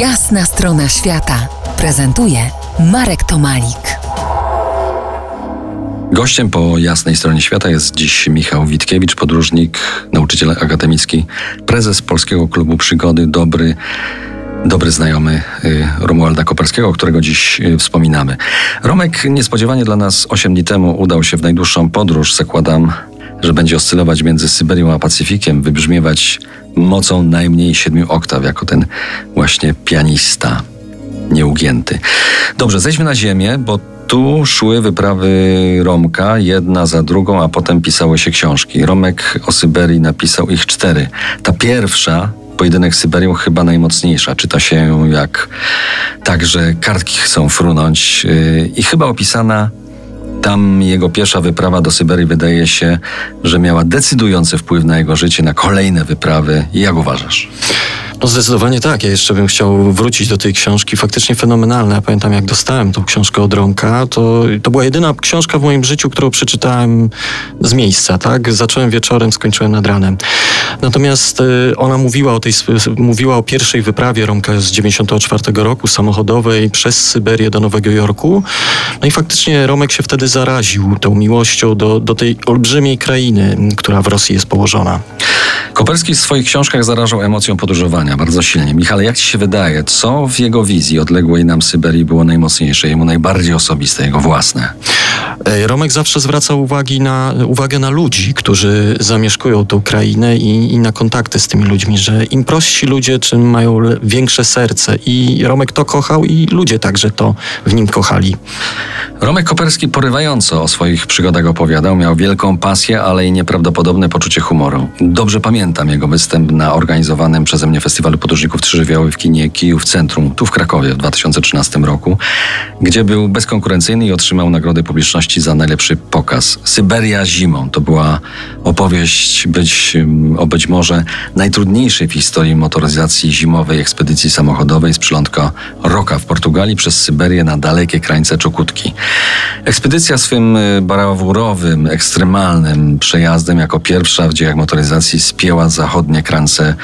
Jasna strona świata prezentuje Marek Tomalik. Gościem po jasnej stronie świata jest dziś Michał Witkiewicz, podróżnik, nauczyciel akademicki, prezes Polskiego Klubu Przygody, dobry, dobry znajomy y, Romualda Koperskiego, którego dziś y, wspominamy. Romek niespodziewanie dla nas 8 dni temu udał się w najdłuższą podróż. Zakładam, że będzie oscylować między Syberią a Pacyfikiem, wybrzmiewać mocą najmniej siedmiu oktaw, jako ten właśnie pianista nieugięty. Dobrze, zejdźmy na ziemię, bo tu szły wyprawy Romka, jedna za drugą, a potem pisały się książki. Romek o Syberii napisał ich cztery. Ta pierwsza, pojedynek z Syberią, chyba najmocniejsza. Czyta się jak tak, że kartki chcą frunąć yy, i chyba opisana tam jego pierwsza wyprawa do Syberii wydaje się, że miała decydujący wpływ na jego życie, na kolejne wyprawy. Jak uważasz? No zdecydowanie tak. Ja jeszcze bym chciał wrócić do tej książki. Faktycznie fenomenalna. Ja pamiętam, jak dostałem tą książkę od Ronka, to, to była jedyna książka w moim życiu, którą przeczytałem z miejsca, tak? Zacząłem wieczorem, skończyłem nad ranem. Natomiast y, ona mówiła o tej, mówiła o pierwszej wyprawie Romka z 94 roku, samochodowej przez Syberię do Nowego Jorku. No i faktycznie Romek się wtedy zaraził tą miłością do, do tej olbrzymiej krainy, która w Rosji jest położona. Koperski w swoich książkach zarażał emocją podróżowania bardzo silnie. Michale, jak ci się wydaje, co w jego wizji odległej nam Syberii było najmocniejsze, jemu najbardziej osobiste, jego własne? Romek zawsze zwraca uwagi na, uwagę na ludzi, którzy zamieszkują tą krainę i, i na kontakty z tymi ludźmi, że im prostsi ludzie, czym mają większe serce. I Romek to kochał i ludzie także to w nim kochali. Romek Koperski porywająco o swoich przygodach opowiadał, miał wielką pasję, ale i nieprawdopodobne poczucie humoru. Dobrze pamiętam jego występ na organizowanym przeze mnie Festiwalu Podróżników Trzyżywioły w kinie Kijów Centrum, tu w Krakowie w 2013 roku, gdzie był bezkonkurencyjny i otrzymał nagrodę publiczności za najlepszy pokaz. Syberia zimą to była opowieść być, o być może najtrudniejszej w historii motoryzacji zimowej ekspedycji samochodowej z przylądka Roka w Portugalii przez Syberię na dalekie krańce Czokutki. Ekspedycja swym y, brawurowym, ekstremalnym przejazdem jako pierwsza w dziejach motoryzacji spięła zachodnie krańce,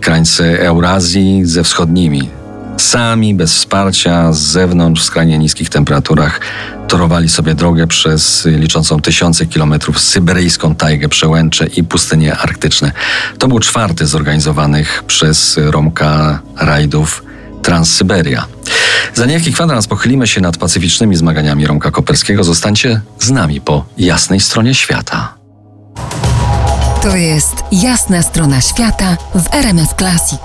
krańce Eurazji ze wschodnimi. Sami, bez wsparcia, z zewnątrz, w skrajnie niskich temperaturach, torowali sobie drogę przez liczącą tysiące kilometrów syberyjską tajgę, przełęcze i pustynie arktyczne. To był czwarty zorganizowanych przez Romka rajdów Transsyberia. Za niejaki kwadrans pochylimy się nad pacyficznymi zmaganiami Romka Koperskiego. Zostańcie z nami po jasnej stronie świata. To jest jasna strona świata w RMS Classic.